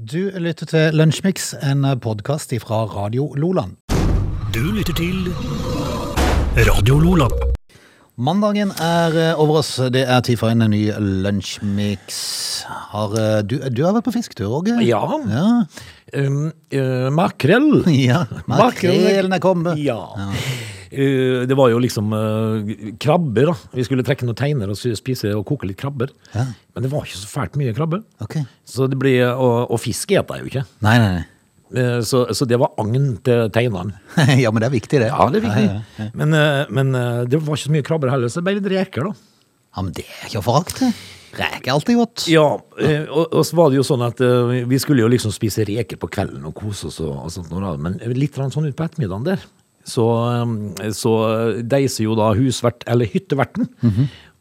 Du lytter til Lunsjmix, en podkast fra Radio Loland. Du lytter til Radio Loland. Mandagen er eh, over oss. Det er tid for en ny Lunsjmix. Eh, du, du har vært på fisketur, Åge? Ja. Ja. Um, uh, makrell. ja. Makrellen er kommet. Ja. Uh, det var jo liksom uh, krabber, da. Vi skulle trekke noen teiner og spise og koke litt krabber. Ja. Men det var ikke så fælt mye krabber. Okay. Så det ble, og, og fisk eter jeg jo ikke. Nei, nei, nei. Uh, så, så det var agn til teinene. ja, men det er viktig, det. Ja, det er viktig. Ja, ja, ja. Men, men det var ikke så mye krabber heller, så det ble litt reker, da. Ja, men det er ikke å forakte. Reker er alltid godt. Ja, eh, og, og så var det jo sånn at eh, vi skulle jo liksom spise reker på kvelden og kose oss og, og sånt, men litt sånn ut på ettermiddagen der, så, eh, så deiser jo da husvert, eller hytteverten,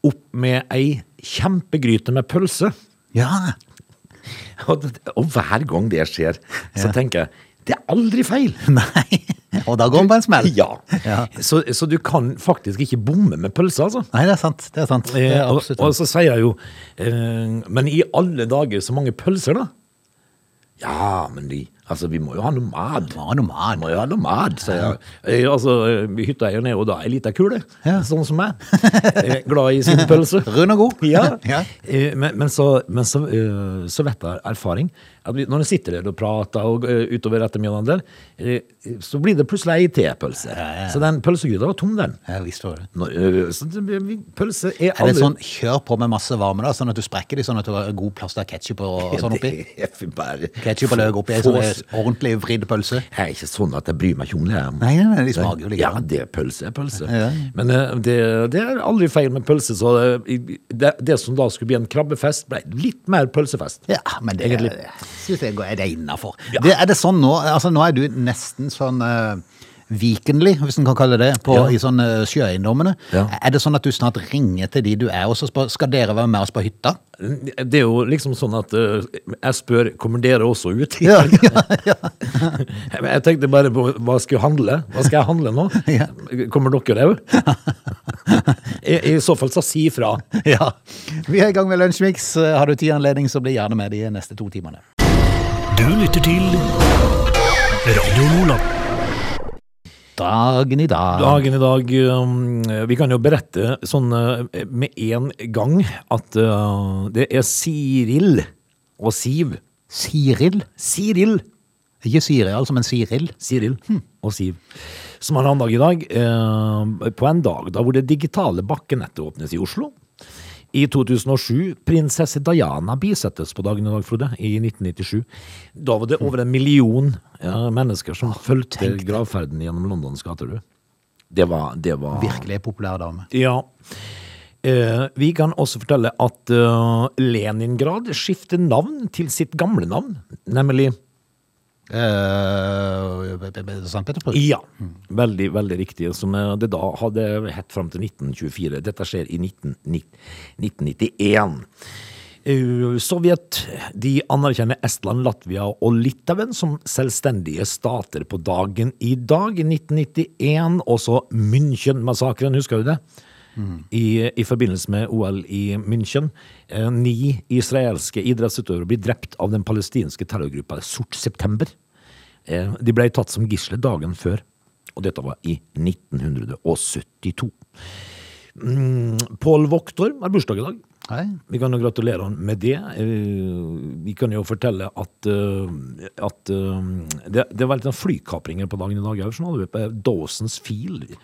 opp med ei kjempegryte med pølse. Ja. Og, og hver gang det skjer, så tenker jeg, det er aldri feil. Nei. Og da går den på en smell. Ja. Ja. Så, så du kan faktisk ikke bomme med pølse, altså. Nei, det er sant. Det er sant. Det Eh, er og, og så sier jeg jo eh, Men i alle dager, så mange pølser, da? Ja, men de Altså, vi må jo ha noe mat. Må ha noe mat. Vi må jo ha noe mat, sier jeg. jeg altså, eh, hytteeieren er jo da ei lita kule, Ja. sånn som meg. Eh, Glad i sin pølse. Rund og god. Ja. Ja. Eh, Men, men, så, men så, eh, så vet jeg erfaring når en sitter der og prater og, eh, utover ettermiddagen der, eh, så blir det plutselig ei tepølse. Så den pølsegryta var tom, den. Ja, visst var det. Nå, så pølse er Er det sånn kjør på med masse varme, da, sånn at du sprekker de, sånn at du har god plass til ketsjup og, og sånn oppi? Er bare Ketsjup og løk oppi ei Få- sånn ordentlig vridd pølse? Det er ikke sånn at jeg bryr meg ikke om det. Nei, nei, nei, de smaker jo like Ja, det er pølse er pølse. Ja. Men det, det er aldri feil med pølse, så det, det, det som da skulle bli en krabbefest, ble litt mer pølsefest. Ja, men det Egentlig. Synes jeg er det innafor. Ja. er det sånn nå? Altså, nå er du nesten sånn uh, Vikenlig, hvis en kan kalle det, på, Ja. i sånne sjøeiendommene. Ja. Er det sånn at du snart ringer til de du er, og så spør, skal dere være med oss på hytta? Det er jo liksom sånn at uh, jeg spør kommer dere også ut. Ja, ja, ja. Jeg tenkte bare på hva skal jeg handle? Hva skal jeg handle nå? Kommer dere òg? I, I så fall så si ifra. ja. Vi er i gang med Lunsjmix. Har du tid og anledning, så bli gjerne med de neste to timene. Du lytter til Radio Nordland. Dagen i dag. Dagen i dag um, Vi kan jo berette sånn uh, med en gang at uh, det er Siril og Siv. Siril. Siril. Ikke Siri, altså, men Siril. Siril og Siv. Som har navndag i dag. uh, på en dag da hvor det digitale bakkenettet åpnes i Oslo. I 2007 prinsesse Diana bisettes på dagen i dag, Frode, i 1997. Da var det over en million ja, mennesker som fulgte gravferden gjennom Londons gater. du. Det var, det var Virkelig populær dame. Ja. Eh, vi kan også fortelle at eh, Leningrad skifter navn til sitt gamle navn, nemlig Uh, St. Petersburg? Ja. Veldig, veldig riktig. Som eh, det da hadde hett fram til 1924. Dette skjer i 19, 1991. Eh, Sovjet de anerkjenner Estland, Latvia og Litauen som selvstendige stater på dagen i dag, i 1991. Også München-massakren, husker du det? I, I forbindelse med OL i München. Eh, ni israelske idrettsutøvere blir drept av den palestinske terrorgruppa Sort september. Eh, de ble tatt som gisler dagen før, og dette var i 1972. Mm, Pål Voktor har bursdag i dag. Hei. Vi kan jo gratulere han med det. Eh, Vi kan jo fortelle at, eh, at eh, det, det var litt sånn flykapringer på dagen i dag. Sånn hadde vi på Dawson's Field.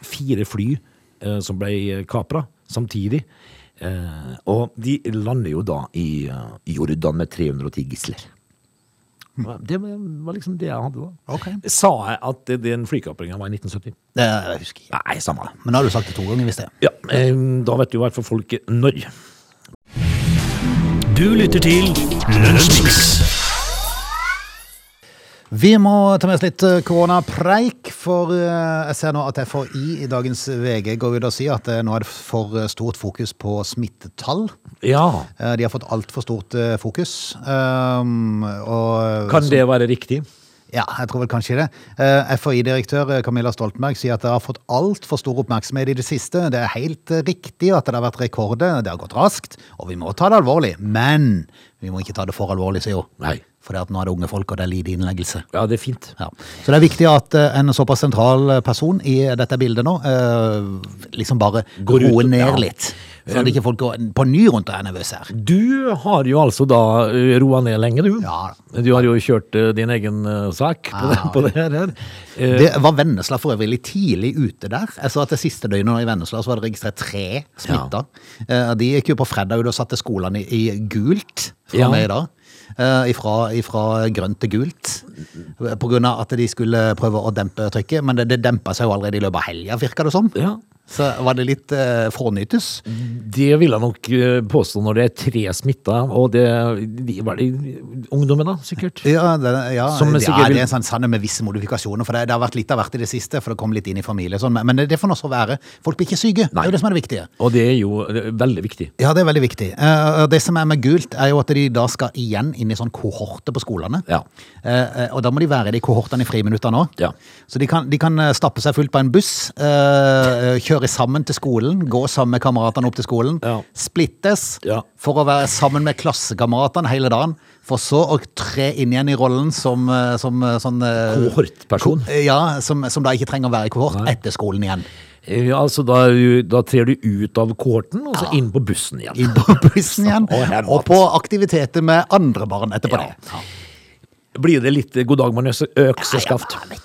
Fire fly eh, som ble kapra samtidig. Eh, Og de lander jo da i eh, Jordan med 310 gisler. Det var liksom det jeg hadde da. Ok. Sa jeg at den flykapringa var i 1970? Det jeg husker jeg. Nei, samme det. Men da har du sagt det to ganger, hvis det. Ja, eh, da vet jo i hvert fall folk når. Du lytter til Lunsjmix. Vi må ta med oss litt eh, koronapreik, for eh, jeg ser nå at FHI i dagens VG går ut og sier at eh, nå er det for stort fokus på smittetall. Ja, De har fått altfor stort fokus. Um, og, kan det være riktig? Ja, jeg tror vel kanskje det. FHI-direktør Camilla Stoltenberg sier at det har fått altfor stor oppmerksomhet i det siste. Det er helt riktig at det har vært rekorder, det har gått raskt, og vi må ta det alvorlig. Men vi må ikke ta det for alvorlig, sier hun. Nei. For nå er det unge folk, og det er lite innleggelse. Ja, det er fint. Ja. Så det er viktig at eh, en såpass sentral eh, person i dette bildet nå eh, liksom bare Går roer ned ja. litt. Så at ikke folk går på ny rundt og er nervøse her. Du har jo altså da eh, roa ned lenge, du. Ja. Du har jo kjørt eh, din egen eh, sak på, det, på det her. Eh, Det var Vennesla for øvrig litt tidlig ute der. Jeg så at det siste døgnet i Vennesla så var det registrert tre smitta. Eh, De gikk jo på fredag ut og satte skolene i, i gult fra Ja. meg da. Eh, Ifra, ifra grønt til gult. Av at de skulle prøve å dempe trykket, men det, det dempa seg jo allerede i løpet av helga, virka det som. ja. Så var det litt eh, fånyttes? Det vil jeg nok eh, påstå når det er tre smitta, og det de var de ungdommen, da, sikkert. Ja, det, ja, ja, sikkert vil- det er en sånn sanne med visse modifikasjoner, for det, det har vært litt av hvert i det siste, for det kom litt inn i familie sånn, men, men det får nå så være. Folk blir ikke syke, det er jo det som er det viktige. Og det er jo eh, veldig viktig. Ja, det er veldig viktig. Uh, det som er med gult, er jo at de da skal igjen inn i sånn kohorte på skolene. Ja. Uh, og da må de være i de kohortene i friminutter nå. Ja. Så de kan, de kan stappe seg fullt på en buss, uh, kjøre sammen til skolen, gå sammen med kameratene opp til skolen, Ja. splittes Ja. for å være sammen med klassekameratene hele dagen, for så å tre inn igjen i rollen som, eh, som eh, sånn eh, Kohortperson. Ja, som, som da ikke trenger å være i kohort Nei. etter skolen igjen. Ja, Altså, da, da trer du ut av kohorten, og så inn på bussen igjen. Inn på bussen igjen, og, og på aktiviteter med andre barn etterpå Ja. det. Ja. Blir det litt god dag mann økseskaft? Ja, da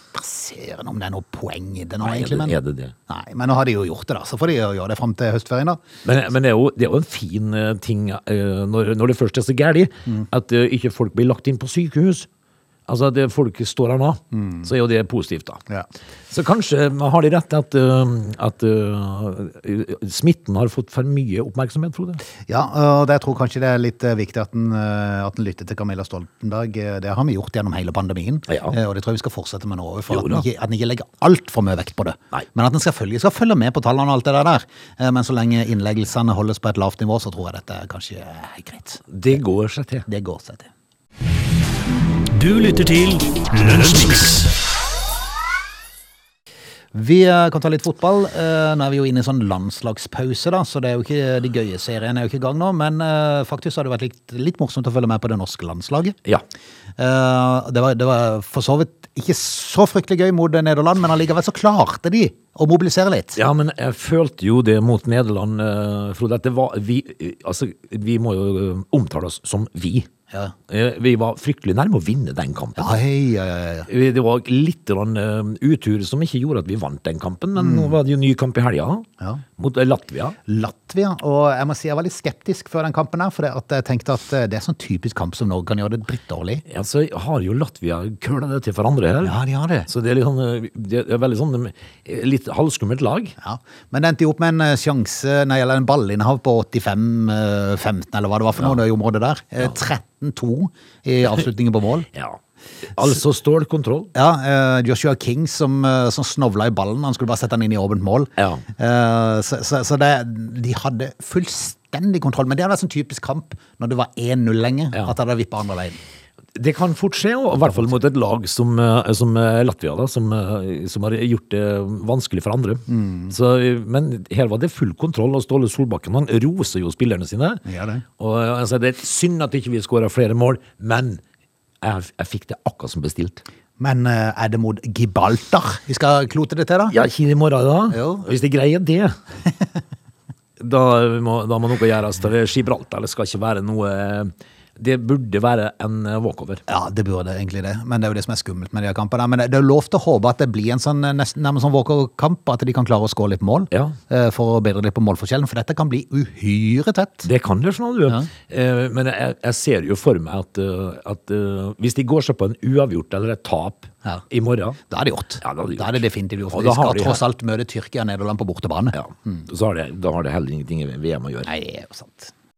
søren om det er noe poeng i det nå, Nei, egentlig. Men, er det det? Nei, men nå har de jo gjort det, da. Så får de jo gjøre det fram til høstferien, da. Men, men det, er jo, det er jo en fin eh, ting eh, når, når det først er så gærent, at eh, ikke folk blir lagt inn på sykehus. Altså at folk står her nå, så er jo det positivt, da. Ja. Så kanskje har de rett at, eh, at eh, smitten har fått for mye oppmerksomhet, Frode? Ja, og jeg tror kanskje det er litt eh, viktig at en, at en lytter til Camilla Stoltenberg. Det har vi gjort gjennom hele pandemien, Ja. og det tror jeg vi skal fortsette med nå. For Jo at en ikke, at legger altfor mye vekt på det. Nei. Men at en selvfølgelig skal følge med på tallene og alt det der. Men så lenge innleggelsene holdes på et lavt nivå, så tror jeg dette er kanskje er greit. Det går seg til. Det går seg til. Du lytter til Lunsjmix. Vi eh, kan ta litt fotball. Eh, Nå er vi jo inne i sånn landslagspause, da, så det er jo ikke, de gøye seriene er jo ikke i gang nå. Men eh, faktisk har det vært litt, litt morsomt å følge med på det norske landslaget. Ja. Eh, det, var, det var for så vidt ikke så fryktelig gøy mot Nederland, men allikevel så klarte de å mobilisere litt. Ja, men jeg følte jo det mot Nederland, eh, Frode, at det var vi, Altså, vi må jo eh, omtale oss som vi. Ja. Vi var fryktelig nærme å vinne den kampen. Ja, hei, ja, ja. Det var litt utur som ikke gjorde at vi vant den kampen, men nå var det jo ny kamp i helga Ja. mot Latvia. Latvia, og jeg må si jeg var litt skeptisk før den kampen her, for jeg tenkte at det er sånn typisk kamp som Norge kan gjøre det drittdårlig. Ja, så har jo Latvia køla det til for andre her. Ja, de har det. Så det er eh, det er veldig sånn eh, litt halvskummelt lag. Ja, men det endte jo opp med en sjanse sjanse, nei, eller en ballinnehav på 85-15, eller hva det var for noe, det området der. Eh, 13-2 i avslutningen på mål. Ja. Altså stålkontroll. Ja, eh, Joshua King som, eh, som snovla i ballen, han skulle bare sette den inn i åpent mål. Ja. Eh, så så, så det, de hadde fullstendig kontroll, men det hadde vært sånn typisk kamp når det var 1-0 lenge, Ja. at det hadde vippet andre veien. Det kan fort skje, og i hvert fall mot et lag som, eh, som eh, Latvia, da, som, eh, som har gjort det vanskelig for andre. Mm. Så, men her var det full kontroll, og Ståle Solbakken han roser jo spillerne sine. Ja, det. Og altså, Det er synd at ikke vi skåra flere mål, men jeg, jeg fikk det akkurat som bestilt. Men er det mot Gibraltar vi skal klote det til, da? Ja, ikke i morgen, da. Jo. Hvis de greier det. da, må, da må noe gjøres. Gibraltar. Det skal ikke være noe Det burde være en walkover. Ja, det burde egentlig det, men det er jo det som er skummelt med de her kampene. Men det er jo lov til å håpe at det blir en sånn eh, nesten nærmest sånn walkover-kamp, at de kan klare å skåre litt mål Ja. eh, for å bedre litt på målforskjellen, for dette kan bli uhyre tett. Det kan det, skjønner du. Ja. Eh, Men jeg, jeg ser jo for meg at, eh, at eh, hvis de går seg på en uavgjort eller et tap Ja. i morgen Da er det gjort. Ja, da er det Da er det definitivt gjort. De skal tross alt møte Tyrkia og Nederland på bortebane. ja, så har det, da har det heller ingenting i VM å gjøre. Nei, det er jo sant.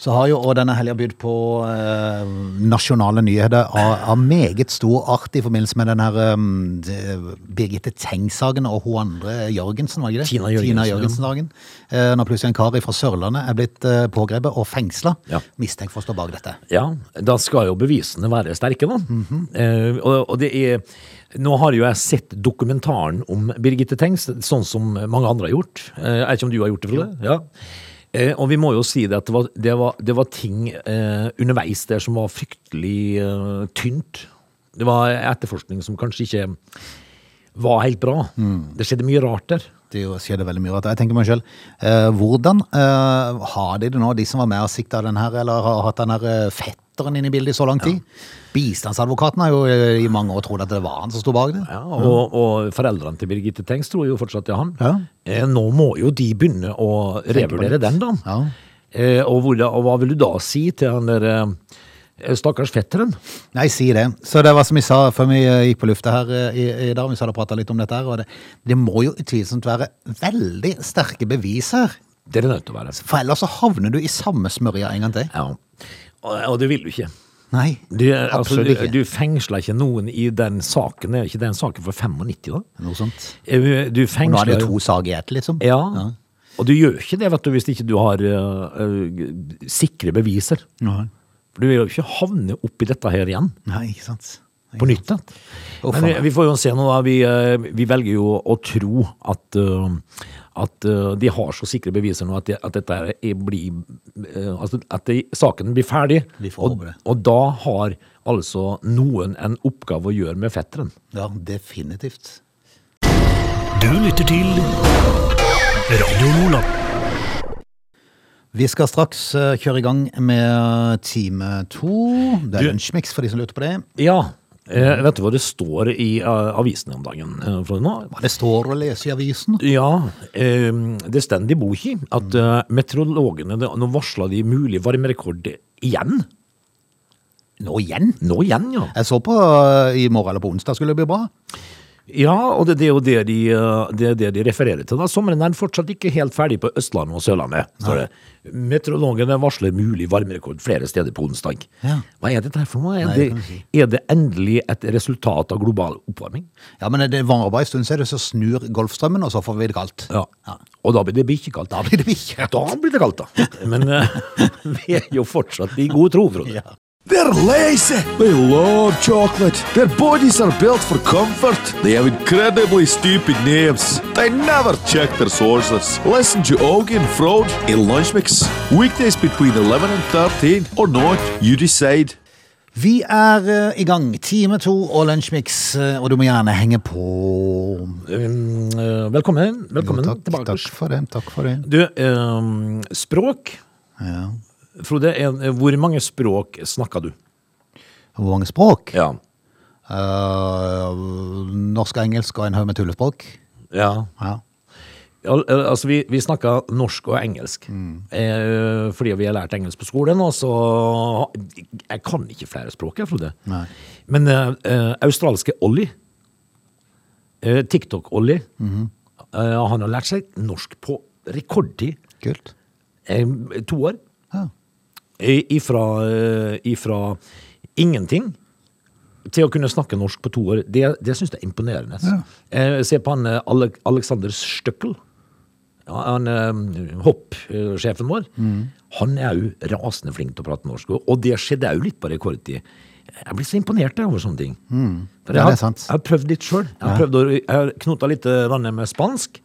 Så har jo også denne helga bydd på eh, nasjonale nyheter av, av meget stor art i forbindelse med den her um, Birgitte Tengs-saken og hun andre Jørgensen, var det ikke det? Tina Jørgensen, Tina. Jørgensen-saken. Eh, når plutselig en kar fra Sørlandet er blitt eh, pågrepet og fengsla, Ja. mistenkt for å stå bak dette. Ja, da skal jo bevisene være sterke, da. eh, og, og det er Nå har jo jeg sett dokumentaren om Birgitte Tengs, sånn som mange andre har gjort. Jeg vet ikke om du har gjort det, Frode? Ja. Eh, og vi må jo si det at det var, det var, det var ting eh, underveis der som var fryktelig eh, tynt. Det var etterforskning som kanskje ikke var helt bra. Det skjedde mye rart der. Det skjedde veldig mye rart. Jeg tenker meg selv, eh, hvordan eh, har de det nå, de som var med og sikta den her, eller har hatt den her eh, fetteren inn i bildet i så lang tid? Bistandsadvokaten har jo eh, i mange år trodd at det var han som sto bak det. Ja, og, og foreldrene til Birgitte Tengs tror jo fortsatt det er han. Ja. Eh, nå må jo de begynne å revurdere den, da. Ja. Eh, og, hvor, og hva vil du da si til han der eh, stakkars fetteren? Nei, si det. Så det var som vi sa før vi eh, gikk på lufta her eh, i, i dag, vi hadde prata litt om dette her, og det, det må jo utvilsomt være veldig sterke bevis her. Det er det nødt til å være. For ellers så havner du i samme smørja en gang til. Ja. Og, det vil du ikke. Nei, Du, altså, absolutt ikke. du fengsler ikke noen i den saken. Er ikke den saken for 95, da? Noe sånt. Eh, Du Og nå er det jo to saker i ett, liksom. Ja. Og du gjør ikke det vet du, hvis ikke du har uh, uh, sikre beviser. Nei. For du vil jo ikke havne oppi dette her igjen. Nei, ikke sant. på nytt. Men vi, vi får jo se nå, da. Vi, uh, vi velger jo å tro at, eh, at eh, de har så sikre beviser nå at, de, at dette er, er blir eh, altså At de, saken blir ferdig. Vi får og, det. og da har altså noen en oppgave å gjøre med fetteren. Ja, definitivt. Du lytter til Radio Nordland. Vi skal straks eh, kjøre i gang med time to. Det er lunsjmix for de som lurte på det. Ja. Eh, vet du hva det står i uh, avisene om dagen? Uh? Hva det står å lese i avisen? Ja, eh, det stender i boka at uh, meteorologene det- nå varsla de mulig varmerekord igjen. Nå igjen? Nå igjen, ja. Jeg så på eh, i morgen eller på onsdag skulle det bli bra. Ja, og det, det er jo det de, eh, det det de refererer til. da. Sommeren er fortsatt ikke helt ferdig på Østlandet og Sørlandet. står det. Meteorologene varsler mulig varmerekord flere steder på onsdag. Ja. Hva er dette her for noe? Er, Nei, det, si. er det endelig et resultat av global oppvarming? Ja, men det varer bare en stund siden, så snur Golfstrømmen, og så får vi det kaldt. Ja. Og da blir det bikkjekaldt. Da blir det bikkjekaldt. Da blir det kaldt, da. Men eh, vi er jo fortsatt i god tro, Frode. Ja. They're lazy. They love chocolate. Their bodies are built for comfort. They have incredibly stupid names. They never check their sources. Listen to Augie and Frode in Lunch Mix. Weekdays between 11 and 13 or not, you decide. Vi er eh, i gang. Time to og lunsjmix, eh, og du må gjerne henge på. Um, eh, velkommen, velkommen Jo, takk, tilbake. takk for det. Takk for det. Du, um, språk. Ja. Frode, hvor mange språk snakker du? Hvor mange språk? Ja. Uh, norsk og engelsk og en haug med tullespråk. Ja. Ja. Al- al- Altså, vi, vi snakker norsk og engelsk. Eh, fordi vi har lært engelsk på skolen, og så Jeg kan ikke flere språk, jeg, Frode. Nei. Men eh, eh, australske Ollie, eh, TikTok-Ollie, eh, han har lært seg norsk på rekordtid. Kult. To år. Ja. Ifra, eh, ifra ingenting til å kunne snakke norsk på to år. Det, det syns jeg er imponerende. Eh, se på han eh, Ale Alexander Støkkel. Ja, han eh, hoppsjefen vår. Han er jo rasende flink til å prate norsk. og- det skjedde òg litt på rekordtid. Jeg blir så imponert over sånne ting. For jeg, har, er jeg har prøvd litt sjøl. Jeg har, prøvd å- jeg har knota litt med spansk.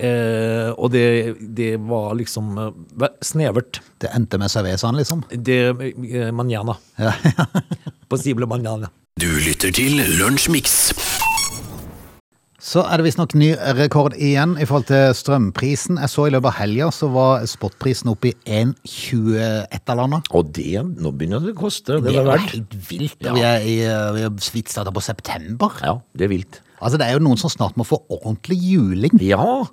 Eh, og det, det var liksom eh, snevert. Det endte med cervezaen, liksom. Det eh, manjana. Ja. Possible manjana. Du lytter til Lunsjmix. Så er det visstnok ny rekord igjen i forhold til strømprisen. Jeg så i løpet av helga så var spotprisen oppe i 1,21 eller annet. Og det, nå begynner det å koste. Det Det er er verdt. helt vilt. Ja. Vi er, i, vi er vidt starta på september. Ja, det er vilt. Altså, Det er jo noen som snart må få ordentlig juling. Ja, Eh,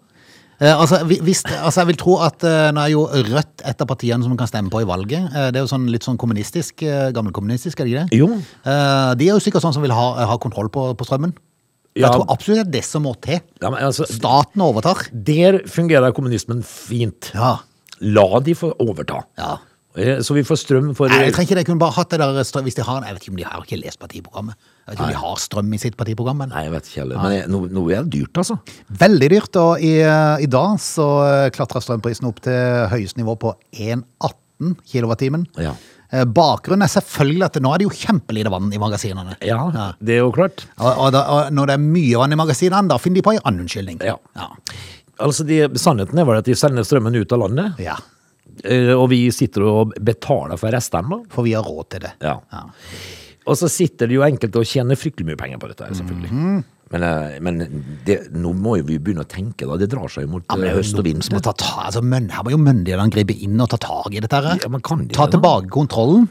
altså, hvis, altså, Jeg vil tro at eh, nå er jo Rødt et av partiene som man kan stemme på i valget. Eh, det er jo sånn litt sånn kommunistisk, eh, gammelkommunistisk, er det ikke det? jo. Eh, de er jo sikkert sånn som vil ha, ha kontroll på, på strømmen. Ja. Jeg tror absolutt det er det som må til. Ja, men altså, Staten overtar. der fungerer kommunismen fint. Ja. La de få overta. ja. Eh, Så vi får strøm for Nei, jeg trenger ikke det. Jeg kunne bare hatt det der strøm, hvis de har Jeg vet ikke om de har ikke lest partiprogrammet. Jeg vet ikke om de har strøm i sitt partiprogram. Men Nei, jeg vet ikke heller. Men jeg- nå er dyrt, altså. veldig dyrt. Og i, i dag så klatra strømprisen opp til høyeste nivå på 1,18 kilowattimen. Ja. Eh, Bakgrunnen er selvfølgelig at nå er det jo kjempelite vann i magasinene. Ja, det er jo klart. Og, og, da, og når det er mye vann i magasinene, da finner de på en annen unnskyldning. Ja. Ja. Altså, de, Sannheten er vel at de sender strømmen ut av landet. Ja. Eh, Og vi sitter og betaler for restene. For vi har råd til det. Ja. Og så sitter det jo enkelte og tjener fryktelig mye penger på dette, selvfølgelig. -hmm. Men, eh, men det, nå må jo vi begynne å tenke, da. Det drar seg jo mot Ja, eh, høst og vind. altså, her må jo myndighetene gripe inn og ta tak i dette. her. Ja, ta det, tilbake kontrollen.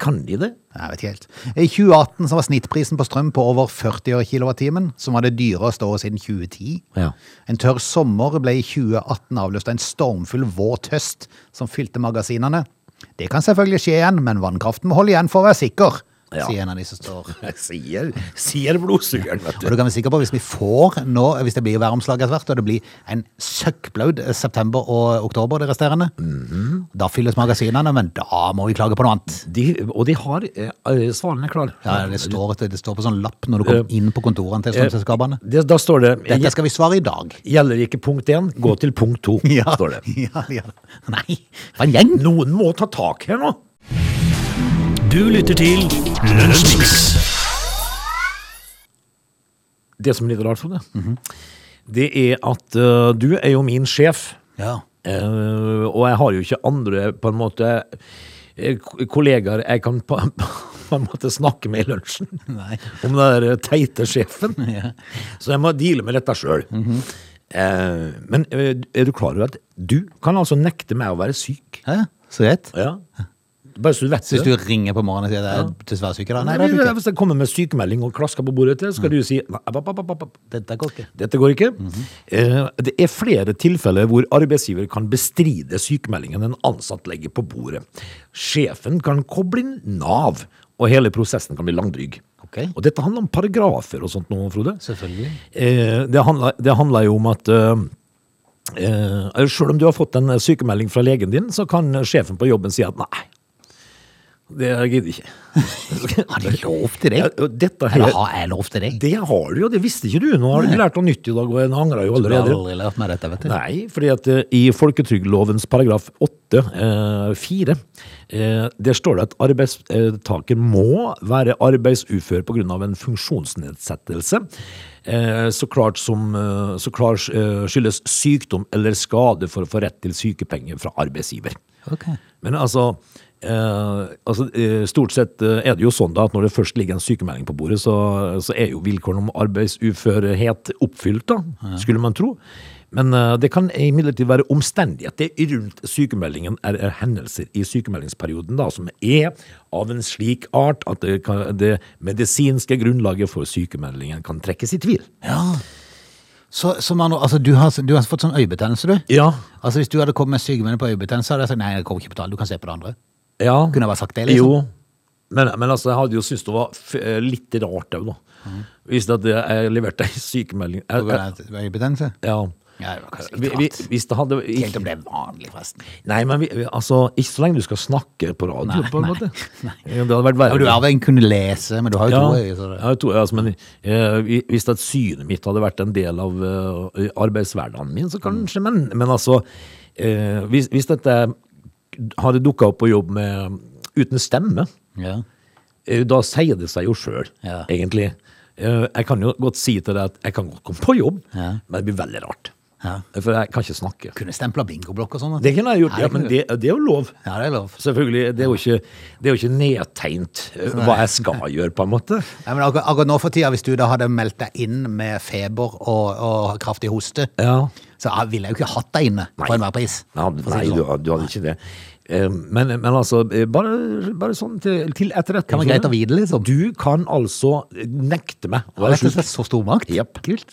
Kan de det? Jeg vet ikke helt. I 2018 så var snittprisen på strøm på over 40 øre kilowattimen, som var det dyreste året siden 2010. Ja. En tørr sommer ble i 2018 avløst av en stormfull våt høst som fylte magasinene. Det kan selvfølgelig skje igjen, men vannkraften må holde igjen for å være sikker, Ja. sier en av de som står. Sier, sier blodsugeren, vet Og du. du kan være sikker på hvis vi får nå, hvis det blir væromslag etter hvert, og det blir en søkkblaud september og oktober, det resterende, Mhm. da fylles magasinene, men da må vi klage på noe annet. De, og de har eh, er klare. Ja, det står, det står på sånn lapp når du kommer inn på kontorene til strømselskapene. Det, da står det Dette skal vi svare i dag. Gjelder ikke punkt én, gå til punkt to, Ja, står det. ja, ja. Nei, for en gjeng! Noen må ta tak her nå. Du lytter til Lunsjmix. Det som er litt rart, Frode, Mhm. det er at eh, du er jo min sjef. Ja. Eh, og jeg har jo ikke andre på en måte eh, kollegaer jeg kan på, på en måte snakke med i lunsjen Nei. om den der teite sjefen. Ja. Så jeg må deale med dette sjøl. eh, men eh, er du klar over at du kan altså nekte meg å være syk? Hæ? Så rett? Ja. Bare så du vet Så hvis det. du ringer på morgenen og sier at jeg er dessverre syk i dag? Nei, Nei, det ikke. Hvis jeg kommer med sykemelding og klasker på bordet til, skal du si nei, app, app, app, app. Dette går ikke. Dette går ikke. Eh, Det er flere tilfeller hvor arbeidsgiver kan bestride sykemeldingen en ansatt legger på bordet. Sjefen kan koble inn Nav, og hele prosessen kan bli langdryg. Ok. Og dette handler om paragrafer og sånt nå, Frode. Selvfølgelig. Eh, Det handler, det handler jo om at eh, eh, selv om du har fått en sykemelding fra legen din, så kan sjefen på jobben si at nei, det gidder jeg ikke. Har de lov til det? Ja, dette her, Eller har jeg lov til det? det har du jo, det visste ikke du. Nå har du lært noe nytt i dag, og en angrer jo Jeg har aldri lært meg dette, vet du. Nei, fordi at eh, i folketrygdlovens paragraf 8, eh, 4, eh, der står det at arbeidstaker må være arbeidsufør av en funksjonsnedsettelse. Eh, så klart som eh, så klart skyldes sykdom eller skade for å få rett til sykepenger fra arbeidsgiver. Ok. Men altså, eh, altså eh, Stort sett eh, er det jo sånn da at når det først ligger en sykemelding på bordet, så, så er jo vilkårene om arbeidsuførhet oppfylt, da, skulle man tro. Men eh, det kan imidlertid være omstendigheter rundt sykemeldingen er hendelser i sykemeldingsperioden da, som er av en slik art at det, kan, det medisinske grunnlaget for sykemeldingen kan trekkes i tvil. Ja. Så, så man, altså, du, har, du har fått sånn øyebetennelse, du? Ja, Altså Hvis du hadde kommet med sykemelding på øyebetennelse, hadde jeg sagt nei, jeg kommer ikke på tall, du kan se på det andre. ja. Kunne jeg bare sagt det, liksom? Jo, men, men altså, jeg hadde jo syntes det var eh, litt rart òg, da. Hvis at jeg leverte ei sykemelding jeg, jeg, Øyebetennelse? Ja. Ja, det var Vi, vi, hvis det hadde Ikke helt om det er vanlig, forresten. Nei, men vi, altså, ikke så lenge du skal snakke på radio, Nei, på en nei, måte. Det hadde vært verre. Ja, du vel en kunne lese, men du har jo to øyne. Det. har to altså, men eh, hvis at synet mitt hadde vært en del av uh, arbeidshverdagen min, så kanskje, men, men altså eh, hvis, hvis dette hadde dukka opp på jobb med, uten stemme, Ja. Eh, Da sier det seg jo sjøl, Ja. egentlig. Eh, Jeg kan jo godt si til deg at jeg kan godt komme på jobb, Ja. men det blir veldig rart. Ja. For jeg kan ikke snakke. Kunne stempla bingoblokk og sånn. Det kunne jeg gjort, ja, men det, det er jo lov. Ja, det er lov. Selvfølgelig. Det er jo ikke, det er jo ikke nedtegnet eh, hva jeg skal gjøre, på en måte. Ja, men akkurat, akkurat nå for tida, hvis du da hadde meldt deg inn med feber og, og kraftig hoste, Ja. så ville jeg jo ikke hatt deg inne Nei. på enhver pris. Si nei du, sånn. du hadde ikke det. Eh, Men, men altså, eh, bare, bare sånn til, til etterretning. Kan være greit å vite, liksom. Du kan altså nekte meg å være sjuk. så stor makt. Yep. Kult.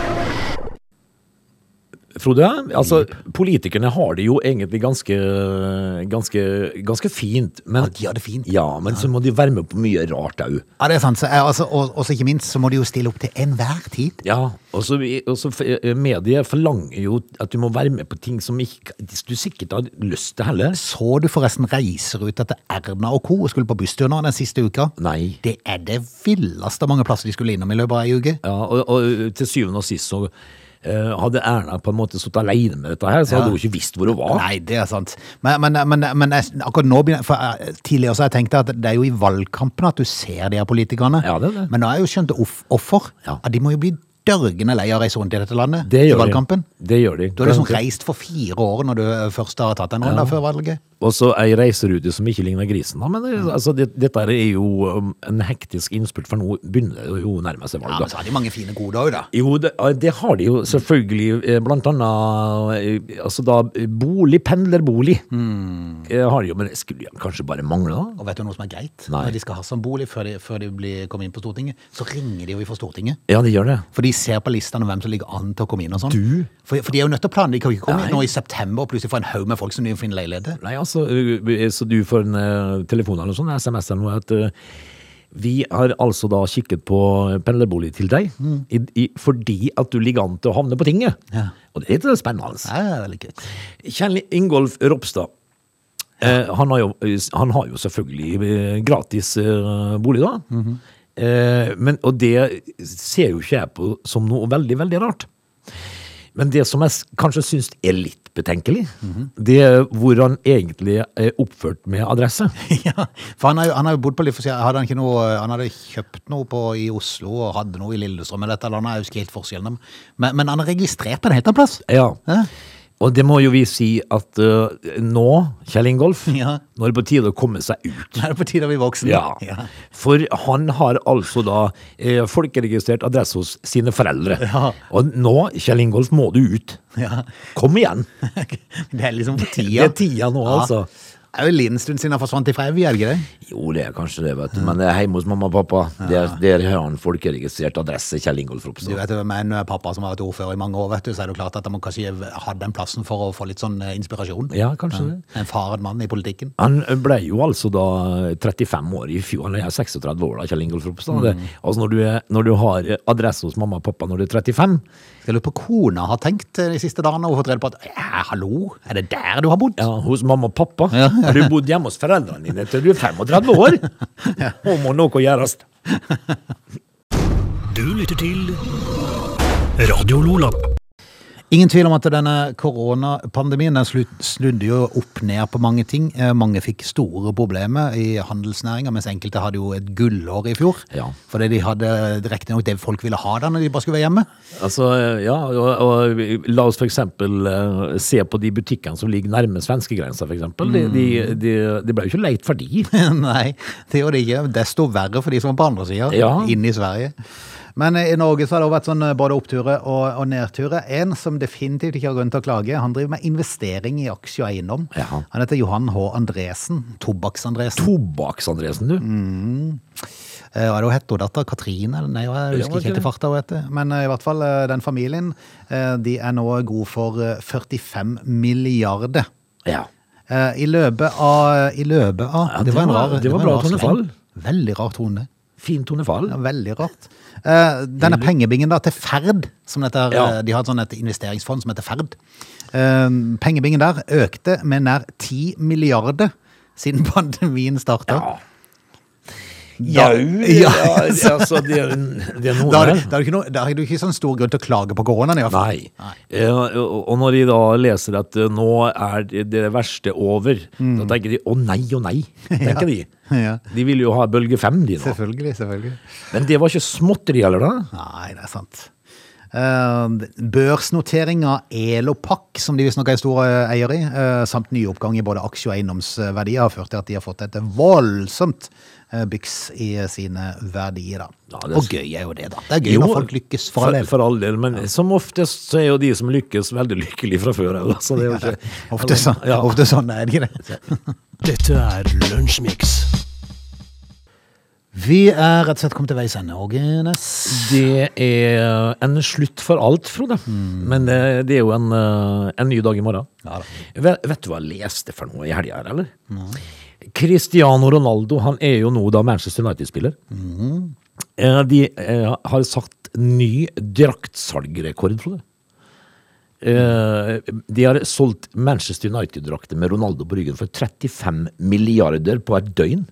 Frode, altså, politikerne har det jo egentlig ganske, ganske, ganske fint. Men, Ja, de har det fint. Ja, men så må de være med på mye rart òg. Ja, det er sant. Så, altså, og så ikke minst så må de jo stille opp til enhver tid. Ja, og så og så eh, mediet forlanger jo at du må være med på ting som ikke, du sikkert har lyst til heller. Så du forresten Reiseruta til Erna og co. skulle på busstur nå den siste uka? Nei. Det er det villeste mange plasser de skulle innom i løpet av ei uke. Ja, og, og til syvende og sist så eh, hadde Erna på en måte sittet alene med dette her, så hadde Ja. hun ikke visst hvor hun var. Nei, det er sant. Men, men, men, men jeg, akkurat nå for jeg- Tidligere så har jeg tenkt at det er jo i valgkampen at du ser de her politikerne. Ja, det er det. Men nå har jeg jo skjønt off- offer. Ja. At de må jo bli dørgende lei av å reise rundt i dette landet Det i valgkampen. de. Det gjør de. Du har liksom reist for fire år når du først har tatt en runde før valget. Og så ei reiserute som ikke ligner grisen. Da. Men det, altså, det, dette er jo um, en hektisk innspurt, for nå begynner det jo å nærme seg Ja, men så har de mange fine gode òg, da. Jo, det, det har de jo selvfølgelig. eh, Blant annet eh, altså da, bolig, pendlerbolig. mm. Har de jo, men det skulle de kanskje bare mangle, da? Og vet du noe som er greit? Nei. Når de skal ha sånn bolig før de, før de blir, kommer inn på Stortinget, så ringer de jo fra Stortinget. Ja, de gjør det. For de ser på listene hvem som ligger an til å komme inn og sånn. Du? For, for de er jo nødt til å planlegge. De kan ikke komme Nei. inn nå i september og plutselig få en haug med folk som de finner leiligheter. Nei, altså, eh, så du får en eh, telefon eller noe sånt, SMS eller noe, at eh, vi har altså da kikket på pendlerbolig til deg, i, i, fordi at du ligger an til å havne på tinget. Ja. Og det er litt spennende. Det veldig gøy. Kjell Ingolf Ropstad, eh, han, har jo, han har jo selvfølgelig eh, gratis eh, bolig da. eh, men, og det ser jo ikke jeg på som noe veldig, veldig rart. Men det som jeg kanskje syns er litt betenkelig, det er hvor han egentlig er oppført med adresse. ja, for han har, jo, han har jo bodd på forskjellig hadde han, ikke noe, han hadde kjøpt noe på, i Oslo og hadde noe i Lillestrøm eller et eller har jo ikke helt forskjellen. Men, men han er registrert på en helt annen plass. Ja. Ja. Og det må jo vi si at uh, nå, Kjell Ingolf, Ja. nå er det på tide å komme seg ut. Nå er det på tide å bli voksen. Ja. For han har altså da eh, folkeregistrert adresse hos sine foreldre. Ja. Og nå, Kjell Ingolf, må du ut. Ja. Kom igjen! Det er liksom på tida. Det er tida nå, Ja. altså. Er jo en liten stund siden han forsvant ifra Evje, er det ikke det? Jo, det er kanskje det, vet du. Men det er hjemme hos mamma og pappa. Der, der har han folkeregistrert adresse, Kjell Ingolf Du vet hvem Med en pappa som har vært ordfører i mange år, vet du, så er det jo klart at han kanskje hadde den plassen for å få litt sånn eh, inspirasjon. Ja, kanskje det. En faren mann i politikken. Han ble jo altså da 35 år i fjor, han er 36 år da, Kjell Ingolf Ropstad. Mm. altså når du, er, når du har adresse hos mamma og pappa når du er 35, Jeg lurer på hva kona har tenkt eh, de siste dagene og fått rede på at ja, hallo, er det der du har bodd? ja, hos mamma og pappa, Ja. har du bodd hjemme hos foreldrene dine til du er 35 år? Nå må noe gjøres. Du lytter til Radio Lola. Ingen tvil om at denne koronapandemien den snudde jo opp ned på mange ting. Eh, Mange fikk store problemer i handelsnæringa, mens enkelte hadde jo et gullår i fjor. Ja. Fordi de hadde riktignok det folk ville ha da når de bare skulle være hjemme. Altså, ja, og, og la oss eh, se på de butikkene som ligger nærme svenskegrensa, for eksempel. De, de, de, det ble jo ikke leit for de. Nei, det gjorde de ikke. Desto verre for de som var på andre sida, Ja. inne i Sverige. Men i Norge så har det vært sånn eh, både oppturer og, og nedturer. En som definitivt ikke har grunn til å klage, han driver med investering i aksje og eiendom. Ja. Han heter Johan H. Andresen. Tobakks-Andresen. Tobakks-Andresen, du. Mm. Hva er det hun heter? Datter Katrine? Nei, jeg husker ikke helt i farta. Men eh, i hvert fall eh, den familien, eh, de er nå god for eh, 45 milliarder. Ja. Eh, I løpet av, i løpet av Ja, det, var en det var- rar, det var en bra tonefall. Veldig rar tone. Fin tonefall. Ja, veldig rart. Uh, denne pengebingen da til Ferd, som dette, Ja. eh, de har et sånn et investeringsfond som heter Ferd. Uh, pengebingen der økte med nær 10 milliarder siden pandemien starta. Ja. Ja, Jau, ja. ja, altså, det, er- det er noe Da der. du- da har du ikke, noe, da ikke sånn stor grunn til å klage på koronaen i hvert fall. Nei. Eh, og og når de da leser at eh, nå er det det verste over, da tenker de å nei, å nei. tenker de. Ja. De vil jo ha bølge fem, de nå. Selvfølgelig, selvfølgelig. Men det var ikke småtteri heller, da. Nei, det er sant. Uh, børsnotering av Elopak, som de visstnok er store eier i, Samt samt nyoppgang i både aksje- og eiendomsverdier, har ført til at de har fått et voldsomt byks i sine verdier. Ja, er- Og gøy er jo det, da. Det er gøy når folk lykkes, for all del. For all del, men som oftest så er jo de som lykkes, veldig lykkelige fra før. av. Altså, ikke, Ofte, så, Ja. ofte sånn er det ikke det. Dette er Lunsjmix. Vi er rett og slett kommet til veis ende, Ågenes. Det er en slutt for alt, Frode. Men det, det er jo en, eh, en ny dag i morgen. Ja vet, vet du hva jeg leste for noe i helga her, eller? Cristiano Ronaldo han er jo nå da Manchester United-spiller. Mm. De eh, har satt ny draktsalgrekord, Frode. Eh, De har solgt Manchester United-drakter med Ronaldo på ryggen for 35 milliarder på et døgn.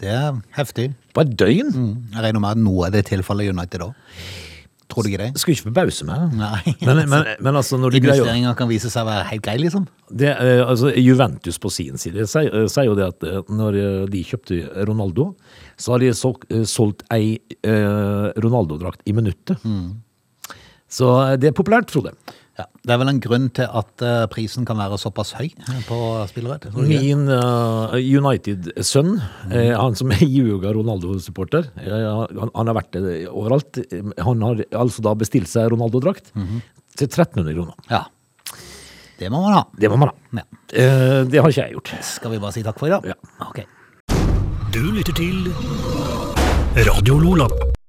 Det er heftig. På et døgn? Jeg regner med at noe av det tilfaller United òg. Tror du ikke det? Skulle ikke forbause meg. Nei. Men, men, men altså, når du greier Investeringer kan vise seg å være helt greie, liksom. Det, eh, altså, Juventus på sin side sier, eh, jo det at eh, når de kjøpte Ronaldo, så har de solgt, ei Ronaldo-drakt i minuttet. Så eh, det er populært, Frode. Ja, det er vel en grunn til at uh, prisen kan være såpass høy eh, på spillerett. Min uh, United-sønn, eh, han som er juga Ronaldo-supporter, eh, han, han har vært det overalt. Han har altså da bestilt seg Ronaldo-drakt til 1300 kroner. Ja. Det må man ha. Det må man ha. Ja. Eh, det har ikke jeg gjort. Skal vi bare si takk for i dag? Ja. Ok. Du lytter til Radio Lola.